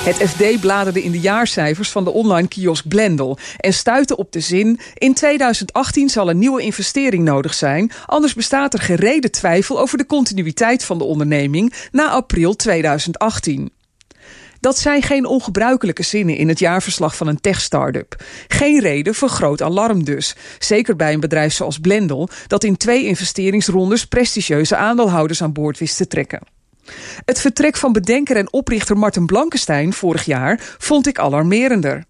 Het FD bladerde in de jaarcijfers van de online kiosk Blendel en stuitte op de zin: in 2018 zal een nieuwe investering nodig zijn, anders bestaat er gereden twijfel over de continuïteit van de onderneming na april 2018. Dat zijn geen ongebruikelijke zinnen in het jaarverslag van een tech-startup. Geen reden voor groot alarm dus. Zeker bij een bedrijf zoals Blendel, dat in twee investeringsrondes prestigieuze aandeelhouders aan boord wist te trekken. Het vertrek van bedenker en oprichter Martin Blankenstein vorig jaar vond ik alarmerender.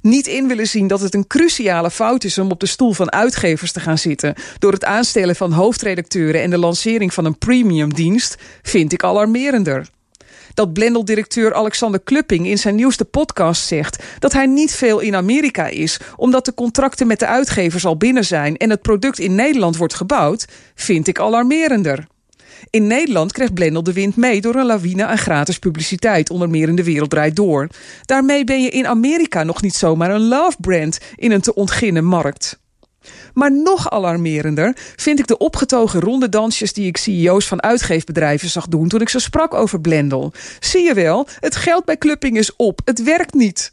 Niet in willen zien dat het een cruciale fout is om op de stoel van uitgevers te gaan zitten door het aanstellen van hoofdredacteuren en de lancering van een premiumdienst vind ik alarmerender dat Blendel-directeur Alexander Klupping in zijn nieuwste podcast zegt dat hij niet veel in Amerika is, omdat de contracten met de uitgevers al binnen zijn en het product in Nederland wordt gebouwd, vind ik alarmerender. In Nederland krijgt Blendel de wind mee door een lawine aan gratis publiciteit, onder meer in de wereld draait door. Daarmee ben je in Amerika nog niet zomaar een love brand in een te ontginnen markt. Maar nog alarmerender vind ik de opgetogen rondedansjes die ik CEO's van uitgeefbedrijven zag doen toen ik ze sprak over Blendel. Zie je wel, het geld bij Clupping is op, het werkt niet.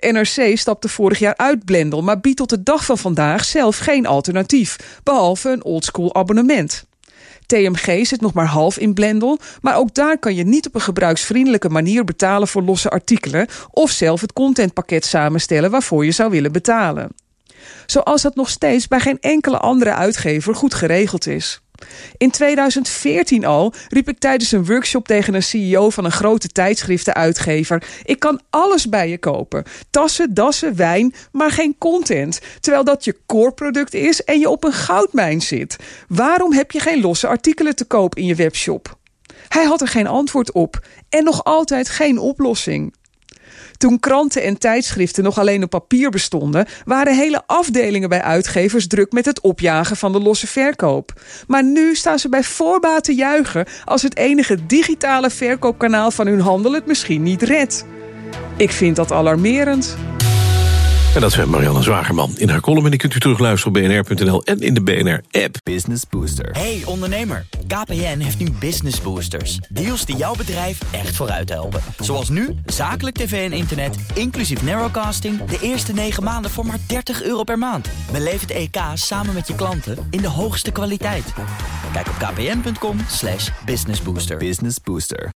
NRC stapte vorig jaar uit Blendel, maar biedt tot de dag van vandaag zelf geen alternatief, behalve een oldschool abonnement. TMG zit nog maar half in Blendel, maar ook daar kan je niet op een gebruiksvriendelijke manier betalen voor losse artikelen of zelf het contentpakket samenstellen waarvoor je zou willen betalen. Zoals dat nog steeds bij geen enkele andere uitgever goed geregeld is. In 2014 al riep ik tijdens een workshop tegen een CEO van een grote tijdschriftenuitgever: Ik kan alles bij je kopen. Tassen, dassen, wijn, maar geen content. Terwijl dat je core product is en je op een goudmijn zit. Waarom heb je geen losse artikelen te koop in je webshop? Hij had er geen antwoord op en nog altijd geen oplossing. Toen kranten en tijdschriften nog alleen op papier bestonden, waren hele afdelingen bij uitgevers druk met het opjagen van de losse verkoop. Maar nu staan ze bij voorbaat te juichen als het enige digitale verkoopkanaal van hun handel het misschien niet redt. Ik vind dat alarmerend. En dat is Marianne Zwagerman in haar column. En die kunt u terugluisteren op bnr.nl en in de BNR-app. Business Booster. Hey ondernemer, KPN heeft nu Business Boosters. Deals die jouw bedrijf echt vooruit helpen. Zoals nu, zakelijk tv en internet, inclusief narrowcasting... de eerste 9 maanden voor maar 30 euro per maand. Beleef het EK samen met je klanten in de hoogste kwaliteit. Kijk op kpn.com businessbooster. Business Booster.